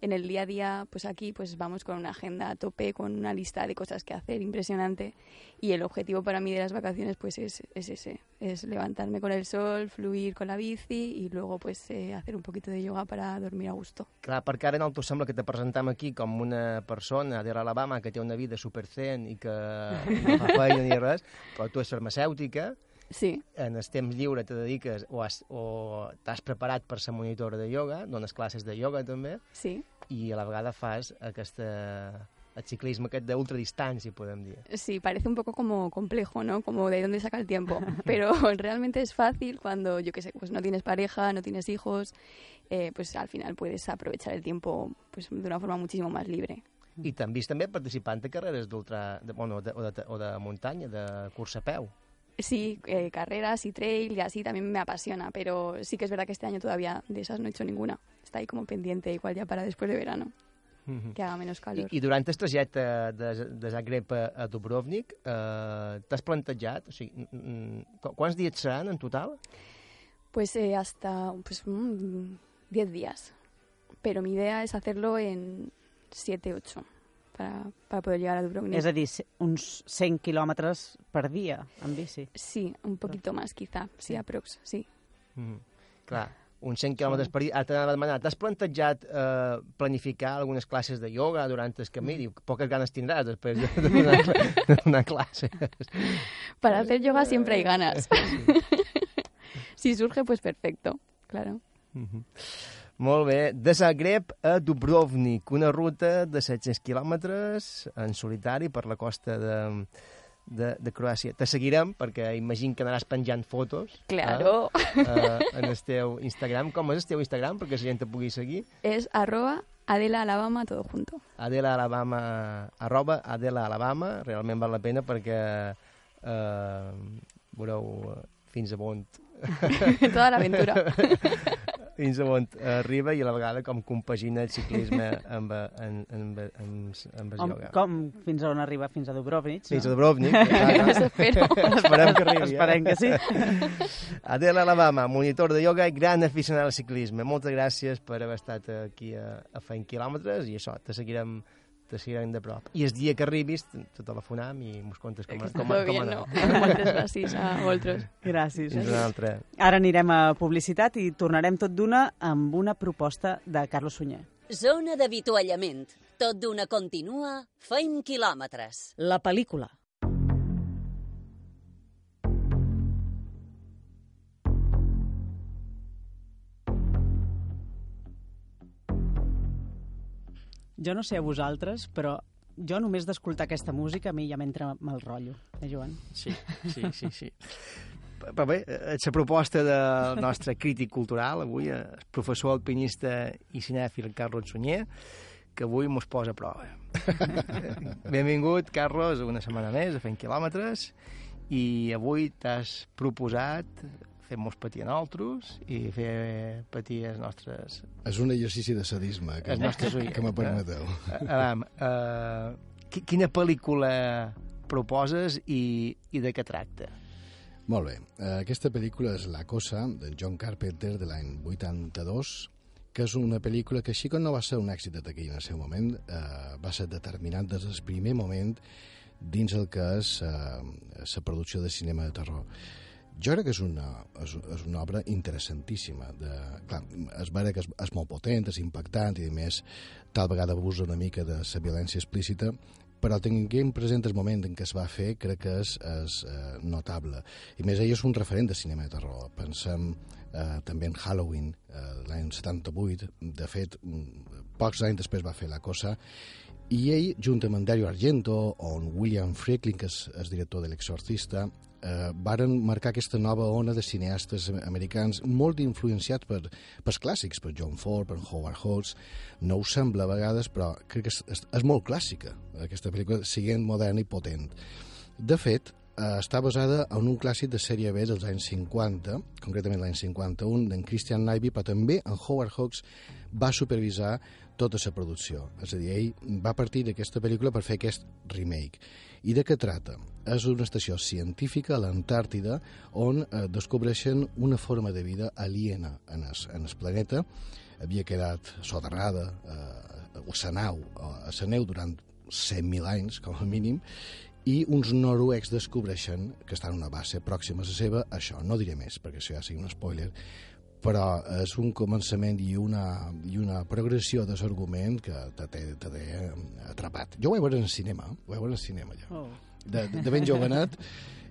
en el día a día, pues aquí pues vamos con una agenda a tope, con una lista de cosas que hacer impresionante. Y el objetivo para mí de las vacaciones, pues es, es ese. Es levantarme con el sol, fluir con la bici y luego pues eh, hacer un poquito de yoga para dormir a gusto. Clar, perquè ara nosaltres sembla que te presentam aquí com una persona de l'Alabama que té una vida super zen i que no fa feina ni res, però tu ets farmacèutica, Sí. en el temps lliure te dediques o, has, o t'has preparat per ser monitora de yoga, dones classes de yoga també, Sí. i a la vegada fas aquesta, el ciclisme aquest d'ultradistància, podem dir. Sí, parece un poco como complejo, ¿no? Como de dónde saca el tiempo. Pero realmente es fácil cuando, yo qué sé, pues no tienes pareja, no tienes hijos, eh, pues al final puedes aprovechar el tiempo pues de una forma muchísimo más libre. I t'han vist també participant en carreres d'ultra... De, bueno, de, o, de, o de muntanya, de cursa a peu. Sí, eh, carreras y trail y así también me apasiona, pero sí que es verdad que este año todavía de esas no he hecho ninguna. Está ahí como pendiente, igual ya para después de verano, que haga menos I, calor. I durant el trajecte de, de Zagreb a, a Dubrovnik, eh, t'has plantejat, o sigui, mm, mm, qu- quants dies seran en total? Pues eh, hasta pues, mm, 10 días. Pero mi idea es hacerlo en 7, 8 para, para poder llegar a Dubrovnik. És a dir, uns 100 quilòmetres per dia en bici. Sí, un poquito más quizá, sí, aprox, sí. Mm. Clar, uns 100 quilòmetres per dia. Ara t'anava a demanar, t'has plantejat eh, planificar algunes classes de yoga durant el camí? Diu, poques ganes tindràs després de, donar, de donar classes. Para hacer yoga siempre hay ganas. si surge, pues perfecto, claro. Molt bé. De Zagreb a Dubrovnik, una ruta de 700 quilòmetres en solitari per la costa de, de, de Croàcia. Te seguirem perquè imagino que anaràs penjant fotos. Claro. Eh, eh, en el teu Instagram. Com és el teu Instagram perquè la gent te pugui seguir? Es arroba Adela Alabama todo junto. Adela Alabama, arroba Adela Alabama, realment val la pena perquè eh, veureu eh, fins a on... Toda l'aventura. fins a on arriba i a la vegada com compagina el ciclisme amb, amb, amb, amb, amb el Com, ioga. com fins a on arriba? Fins a Dubrovnik? Fins a Dubrovnik. Espero. Esperem que arribi. eh? Esperem que sí. Adela Alabama, monitor de ioga i gran aficionat al ciclisme. Moltes gràcies per haver estat aquí a, a fent quilòmetres i això, te seguirem te seguirem de prop. I el dia que arribis te, te telefonam i mos contes com, com, com, com ha no? Moltes gràcies a vosaltres. Gràcies. Fins una altra. Ara anirem a publicitat i tornarem tot d'una amb una proposta de Carlos Sunyer. Zona d'avituallament. Tot d'una continua, feim quilòmetres. La pel·lícula. Jo no sé a vosaltres, però jo només d'escoltar aquesta música a mi ja m'entra mal rotllo, eh, Joan? Sí, sí, sí, sí. Però bé, eh, la proposta del nostre crític cultural avui, el professor alpinista i cinèfil Carlos Sunyer, que avui mos posa a prova. Benvingut, Carlos, una setmana més a Fent Quilòmetres, i avui t'has proposat fer-nos patir a nosaltres i fer patir els nostres... És un exercici de sadisme que, nostres que, oients. que me permeteu. Eh, Aram, uh, quina pel·lícula proposes i, i de què tracta? Molt bé. Eh, Aquesta pel·lícula és La Cosa, de John Carpenter, de l'any 82, que és una pel·lícula que així com no va ser un èxit de taquilla en el seu moment, eh, va ser determinant des del primer moment dins el que és eh, la producció de cinema de terror. Jo crec que és una, és, és una obra interessantíssima. De, clar, és vera que és, és molt potent, és impactant i, a més, tal vegada abusa una mica de la violència explícita, però tinguem present el moment en què es va fer, crec que és, és eh, notable. I més, ell és un referent de cinema de terror. Pensem eh, també en Halloween, eh, l'any 78. De fet, mm, pocs anys després va fer La Cosa, i ell, junt amb Dario Argento o William Friedkin, que és, és director de L'Exorcista, eh, varen marcar aquesta nova ona de cineastes americans molt influenciats per, per clàssics, per John Ford, per Howard Hawks. No ho sembla a vegades, però crec que és, és, és molt clàssica, aquesta pel·lícula, siguent moderna i potent. De fet, eh, està basada en un clàssic de sèrie B dels anys 50, concretament l'any 51, d'en Christian Nyby, però també en Howard Hawks va supervisar tota la producció. És a dir, ell va partir d'aquesta pel·lícula per fer aquest remake. I de què trata? És una estació científica a l'Antàrtida on eh, descobreixen una forma de vida aliena en el, en el planeta. Havia quedat soterrada eh, a la nau, a la neu durant 100.000 anys, com a mínim, i uns noruecs descobreixen que estan en una base pròxima a la seva, això, no diré més, perquè això ja sigui un spoiler, però és un començament i una, i una progressió de l'argument que te té, te té atrapat. Jo ho vaig veure en cinema, ho vaig veure en cinema, jo. Oh. De, de ben jovenet,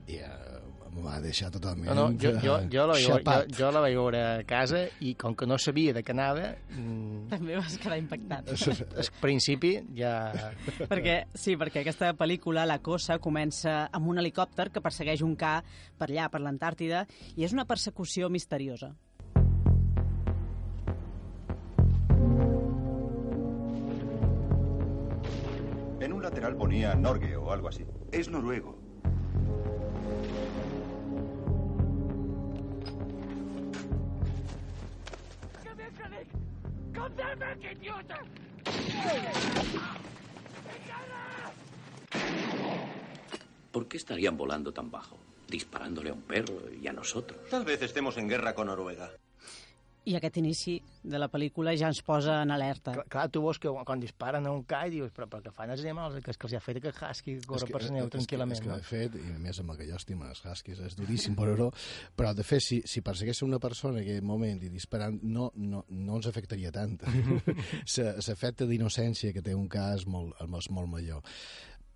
i eh, em va deixar totalment No, no, jo, jo, jo, la, jo, xapat. jo, jo la vaig veure a casa i com que no sabia de què anava, mm, També vas quedar impactat. al principi ja... perquè, sí, perquè aquesta pel·lícula, La Cosa, comença amb un helicòpter que persegueix un ca per allà, per l'Antàrtida, i és una persecució misteriosa. Lateral ponía Norge o algo así. Es noruego. ¿Por qué estarían volando tan bajo? Disparándole a un perro y a nosotros. Tal vez estemos en guerra con Noruega. I aquest inici de la pel·lícula ja ens posa en alerta. Clar, clar, tu veus que quan disparen a un ca i dius, però, però què fan els animals? Que, que els ha fet aquest husky que corre per neu tranquil·lament. És que, no? de fet, i a més amb el que jo estimo els huskies, és duríssim veure-ho, però de fet, si, si persegués una persona en aquell moment i disparant, no, no, no ens afectaria tant. L'efecte d'innocència que té un cas molt, és molt major.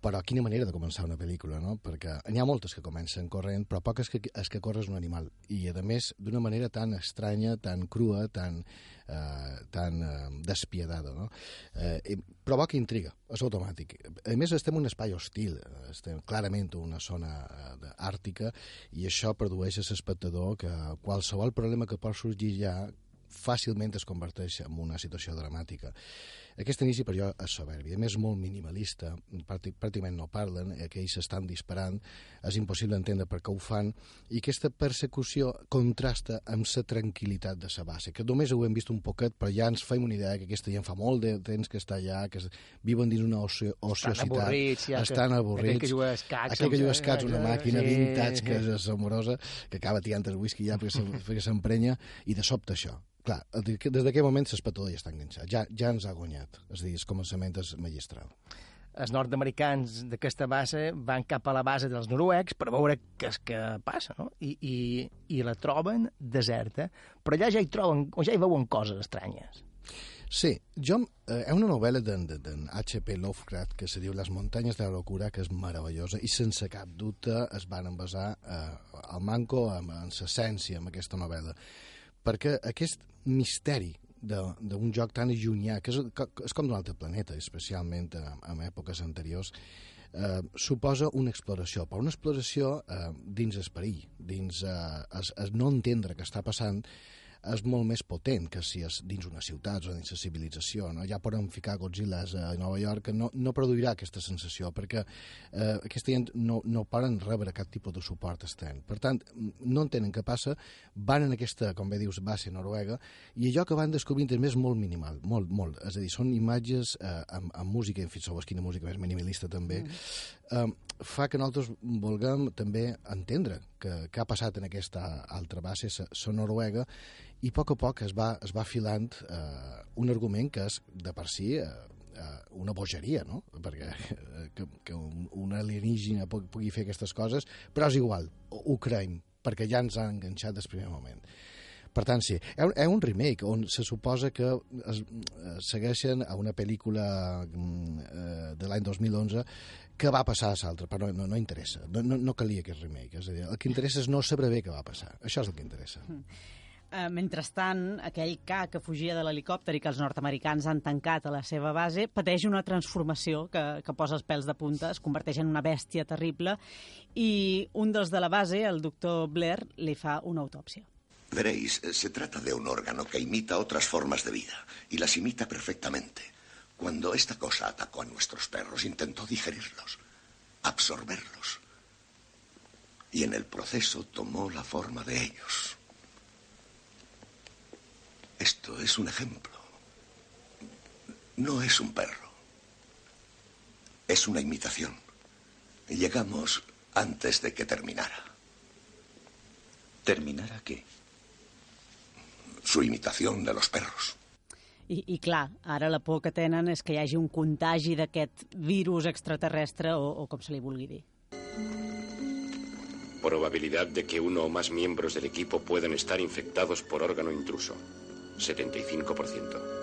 Però quina manera de començar una pel·lícula, no? Perquè n'hi ha moltes que comencen corrent, però poques que, és que corres un animal. I, a més, d'una manera tan estranya, tan crua, tan, eh, tan eh, despiadada, no? Eh, provoca intriga, és automàtic. A més, estem en un espai hostil, estem clarament en una zona eh, àrtica, i això produeix a l'espectador que qualsevol problema que pot sorgir ja fàcilment es converteix en una situació dramàtica. Aquest inici per jo és soberbi, a més molt minimalista, pràctic, pràcticament no parlen, eh, que ells estan disparant, és impossible entendre per què ho fan, i aquesta persecució contrasta amb la tranquil·litat de la base, que només ho hem vist un poquet, però ja ens fem una idea que aquesta gent fa molt de temps que està allà, que es- viuen dins una ocio, ociositat, avorrits, ja que- estan aquell avorrits, que juga escacs, aquell que juga escacs, una eh, màquina sí, vintage que és amorosa, que acaba tirant el whisky ja perquè s'emprenya, i de sobte això. Clar, des d'aquell moment l'espectador ja està enganxat, ja, ja ens ha guanyat, és a dir, el començament és magistral. Els nord-americans d'aquesta base van cap a la base dels noruecs per veure què és que passa, no? I, i, i la troben deserta, però allà ja hi troben, ja hi veuen coses estranyes. Sí, jo, eh, hi ha una novel·la d'en de, de H.P. Lovecraft que se diu Les muntanyes de la locura, que és meravellosa i sense cap dubte es van basar eh, al manco en, en l'essència amb aquesta novel·la perquè aquest misteri d'un joc tan llunyà, que és, que és com d'un altre planeta, especialment en, en èpoques anteriors, eh, suposa una exploració, però una exploració eh, dins el perill, dins eh, es, es no entendre què està passant, és molt més potent que si és dins una ciutat o dins la civilització. No? Ja podem ficar Godzilla a Nova York, no, no produirà aquesta sensació, perquè eh, aquesta gent no, no poden rebre cap tipus de suport extern. Per tant, no entenen què passa, van en aquesta, com bé dius, base noruega, i allò que van descobrint és més molt minimal, molt, molt. És a dir, són imatges eh, amb, amb música, en fi, sabeu quina música més minimalista també, mm. Eh, fa que nosaltres vulguem també entendre que, que ha passat en aquesta altra base, la Noruega, i a poc a poc es va, es va filant eh, un argument que és de per si eh, eh, una bogeria, no? Perquè eh, que, que un, un alienígena pugui, fer aquestes coses, però és igual, ho, creiem, perquè ja ens han enganxat des primer moment. Per tant, sí, ha un remake on se suposa que es, eh, segueixen a una pel·lícula mm, eh, de l'any 2011 que va passar a l'altre, però no, no interessa, no, no, no calia aquest remake, és a dir, el que interessa és no saber bé què va passar, això és el que interessa. Eh, mentrestant, aquell K que fugia de l'helicòpter i que els nord-americans han tancat a la seva base pateix una transformació que, que posa els pèls de punta, es converteix en una bèstia terrible i un dels de la base, el doctor Blair, li fa una autòpsia. Veréis, eh, se trata de un órgano que imita otras formas de vida y las imita perfectamente. Cuando esta cosa atacó a nuestros perros, intentó digerirlos, absorberlos. Y en el proceso tomó la forma de ellos. Esto es un ejemplo. No es un perro. Es una imitación. Llegamos antes de que terminara. ¿Terminara qué? Su imitación de los perros. I, I clar, ara la por que tenen és que hi hagi un contagi d'aquest virus extraterrestre o, o com se li vulgui dir. Probabilidad de que uno o más miembros del equipo puedan estar infectados por órgano intruso. 75%.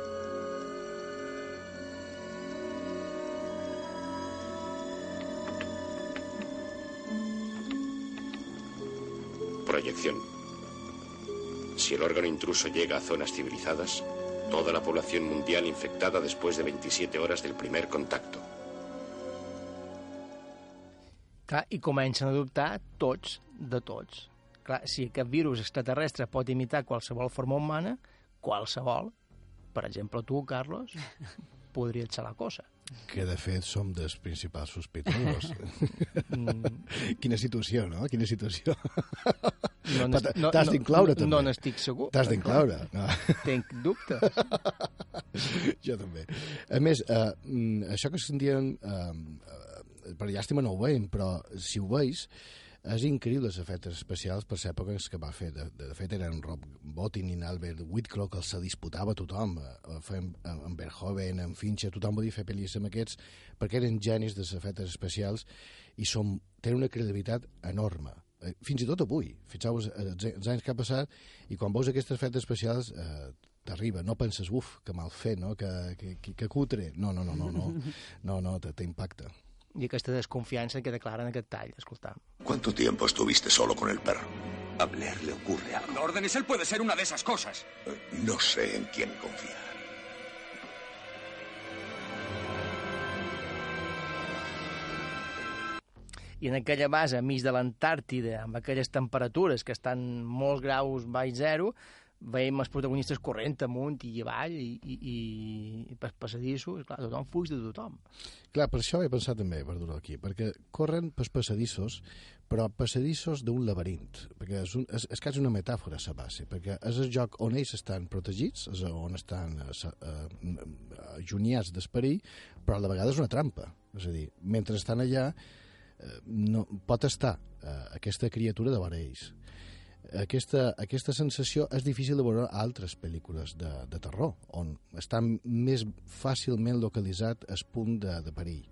Proyección. Si el órgano intruso llega a zonas civilizadas, toda la población mundial infectada después de 27 horas del primer contacto. Clar, I comencen a dubtar tots de tots. Clar, si aquest virus extraterrestre pot imitar qualsevol forma humana, qualsevol, per exemple tu, Carlos, podria ser la cosa. Que, de fet, som dels principals sospitosos. Mm. Quina situació, no? Quina situació. No no- T'has no- d'incloure, no- també. no n'estic segur. T'has d'incloure. No. Tenc dubtes. jo també. A més, eh, mm, això que sentien, eh, eh, per llàstima no ho veiem, però si ho veus, és increïble els efectes especials per les èpoques que va fer. De, de, fet, eren Rob Bottin i Albert Whitlow que els se disputava tothom. Eh, Fem, en Verhoeven, en Fincher, tothom volia fer pel·lis amb aquests perquè eren genis dels efectes especials i som, tenen una credibilitat enorme. Eh, Fins i tot avui. Fixeu-vos eh, els els anys que ha passat i quan veus aquests efectes especials eh, t'arriba, no penses, uf, que mal fet, no? que, que, que, que cutre. No, no, no, no, no, no, no t'impacta. i aquesta desconfiança que declara en aquest tall, escoltam. ¿Cuánto tiempo estuviste solo con el perro? A Blair le ocurre algo. Órdenes, él puede ser una de esas cosas. No sé en quién confiar. I en aquella base, enmig de l'Antàrtida, amb aquelles temperatures que estan molts graus baix zero, veiem els protagonistes corrent amunt i avall i, i, i, per passadissos, clar, tothom fuig de tothom. Clar, per això he pensat també, Verdura, aquí, perquè corren pels passadissos, però passadissos d'un laberint, perquè és, un, és, és quasi una metàfora a sa base, perquè és el joc on ells estan protegits, és on estan eh, sa- eh, allunyats d'esperir, però a la vegada és una trampa. És a dir, mentre estan allà, eh, no, pot estar eh, aquesta criatura de ells. Aquesta, aquesta sensació és difícil de veure a altres pel·lícules de, de terror, on està més fàcilment localitzat el punt de, de perill.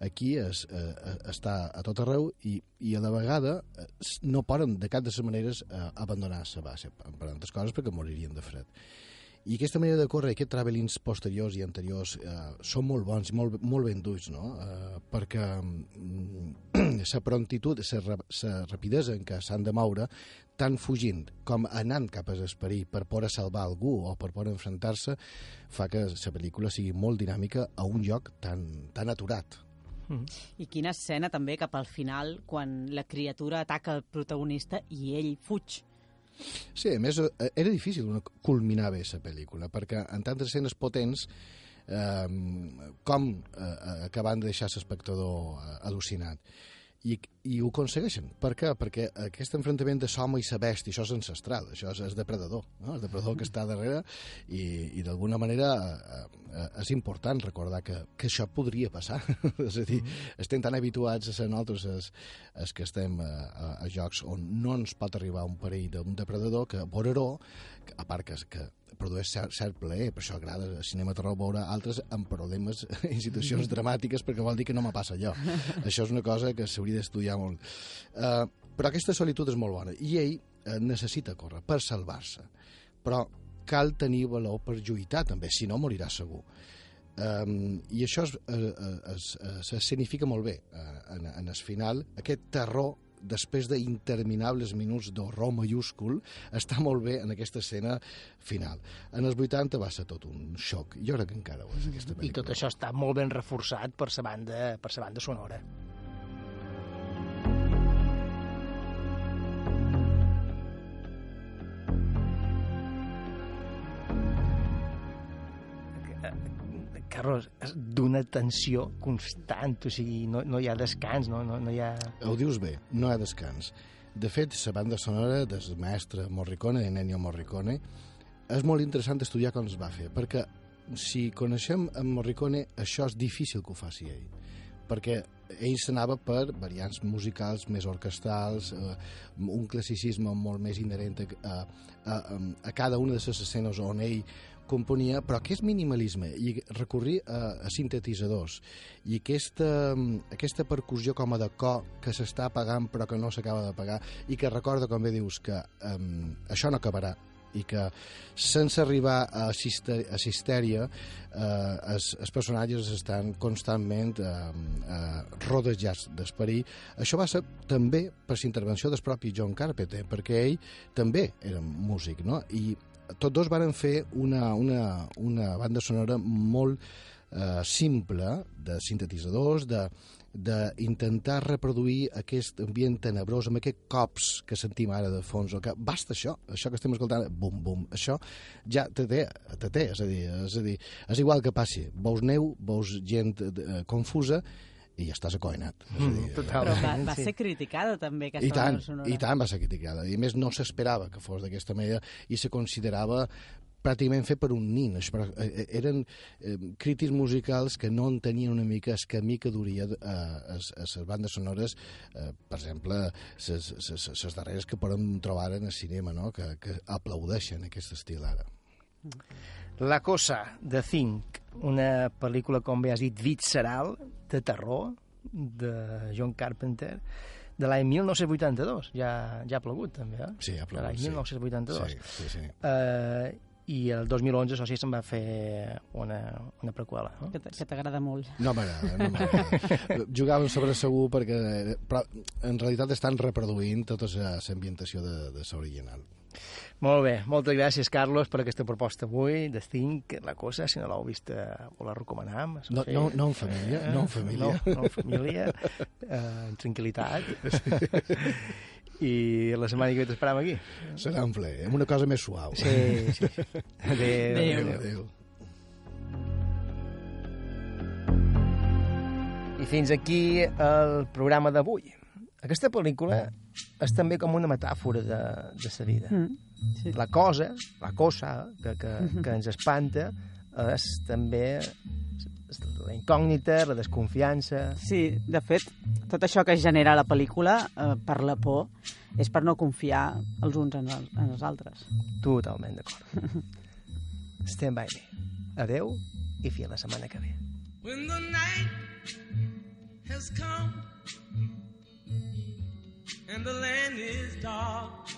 Aquí es, eh, està a tot arreu i, i a la vegada eh, no poden de cap de les maneres eh, abandonar la base, per altres coses perquè moririen de fred. I aquesta manera de córrer, aquests travelings posteriors i anteriors eh, són molt bons molt, molt ben duts, no? Eh, perquè la prontitud, la rapidesa en què s'han de moure, tant fugint com anant cap a l'esperit per poder salvar algú o per poder enfrontar-se, fa que la pel·lícula sigui molt dinàmica a un lloc tan, tan aturat. I quina escena també cap al final, quan la criatura ataca el protagonista i ell fuig. Sí, a més, eh, era difícil culminar bé la pel·lícula, perquè en tantes escenes potents eh, com eh, acabant de deixar l'espectador eh, al·lucinat. I, I ho aconsegueixen. Per què? Perquè aquest enfrontament de l'home i la bèstia, això és ancestral, això és, és depredador, no? el depredador que està darrere i, i d'alguna manera eh, eh, és important recordar que, que això podria passar. és a dir, estem tan habituats a ser nosaltres els, els que estem a, a, a jocs on no ens pot arribar un perill d'un depredador que que, a part que, que produeix cert, cert plaer, per això agrada el cinema terror veure altres amb problemes i situacions dramàtiques perquè vol dir que no me passa allò. això és una cosa que s'hauria d'estudiar molt. Uh, però aquesta solitud és molt bona i ell uh, necessita córrer per salvar-se, però cal tenir valor per lluitar també, si no morirà segur. Um, I això es, es, es, es, es significa molt bé uh, en, en el final, aquest terror després d'interminables minuts d'horror mayúscul, està molt bé en aquesta escena final. En els 80 va ser tot un xoc. Jo crec que encara ho és, aquesta I pel·lícula. tot això està molt ben reforçat per la banda, per la banda sonora. Carlos, és d'una tensió constant, o sigui, no, no hi ha descans, no, no, no hi ha... Ho dius bé, no hi ha descans. De fet, la banda sonora del mestre Morricone, de Ennio Morricone, és molt interessant estudiar com es va fer, perquè si coneixem en Morricone, això és difícil que ho faci ell perquè ell s'anava per variants musicals més orquestrals, eh, un classicisme molt més inherent a, a, a, a cada una de les escenes on ell componia, però aquest minimalisme i recorrir a, a sintetitzadors i aquesta, aquesta percussió com a de cor que s'està apagant però que no s'acaba de pagar i que recorda, com bé dius, que um, això no acabarà i que sense arribar a, a cistèria eh, els, els personatges estan constantment eh, eh, rodejats d'esperit. Això va ser també per la intervenció del propi John Carpenter, perquè ell també era músic, no? I tots dos varen fer una, una, una banda sonora molt eh, simple de sintetitzadors, de d'intentar reproduir aquest ambient tenebrós amb aquests cops que sentim ara de fons, o que basta això, això que estem escoltant, bum, bum, això ja te té, te té, és a dir, és, a dir, és igual que passi, veus neu, veus gent eh, confusa, i ja estàs acoinat. És a dir, Però va, va ser criticada també aquesta i tant, banda sonora. i tant va ser criticada. I a més no s'esperava que fos d'aquesta manera i se considerava pràcticament fet per un nin. Això, però, eh, eren eh, crítics musicals que no entenien una mica el camí que duria eh, a les bandes sonores, eh, per exemple, les darreres que podem trobar en el cinema, no? que, que aplaudeixen aquest estil ara. La Cosa, de Think, una pel·lícula, com bé has dit, visceral, de terror, de John Carpenter, de l'any 1982. Ja, ja ha plogut, també, eh? Sí, ha plogut, De l'any sí. 1982. Sí, sí, sí. Eh, i el 2011 això sí se'n va fer una, una preqüela. No? Que que t'agrada molt. No m'agrada, no m'agrada. Jugaven sobre segur perquè... Però en realitat estan reproduint tota l'ambientació de, de l'original. Molt bé, moltes gràcies, Carlos, per aquesta proposta avui de Think, la cosa, si no l'heu vist, eh, ho la recomanem. No- no- no en família, no en família. No, no en família, eh, en tranquil·litat. I la setmana que ve t'esperem aquí. Serà un ple, amb una cosa més suau. Sí, sí. sí. Adéu. Adéu. Adéu. I fins aquí el programa d'avui. Aquesta pel·lícula és també com una metàfora de, de la vida. Mm, sí. La cosa, la cosa que, que, que ens espanta és també la incògnita, la desconfiança... Sí, de fet, tot això que genera la pel·lícula eh, per la por és per no confiar els uns en els, en els altres. Totalment d'acord. Stand by me. Adeu i fins la setmana que ve. When the night has come and the land is dark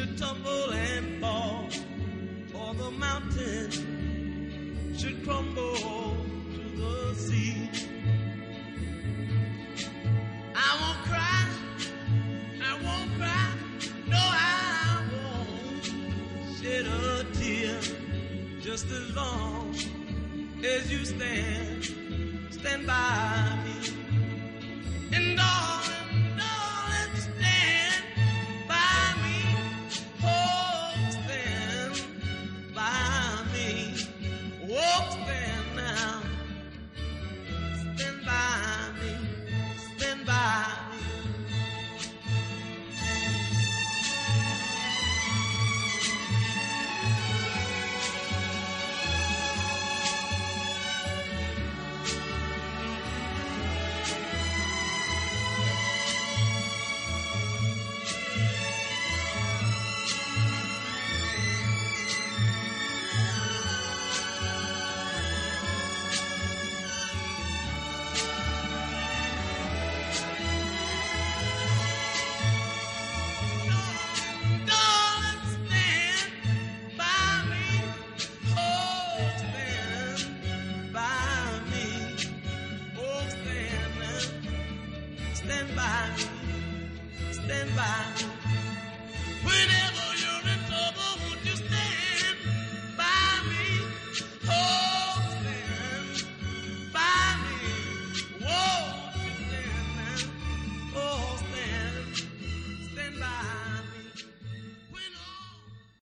should tumble and fall, or the mountain should crumble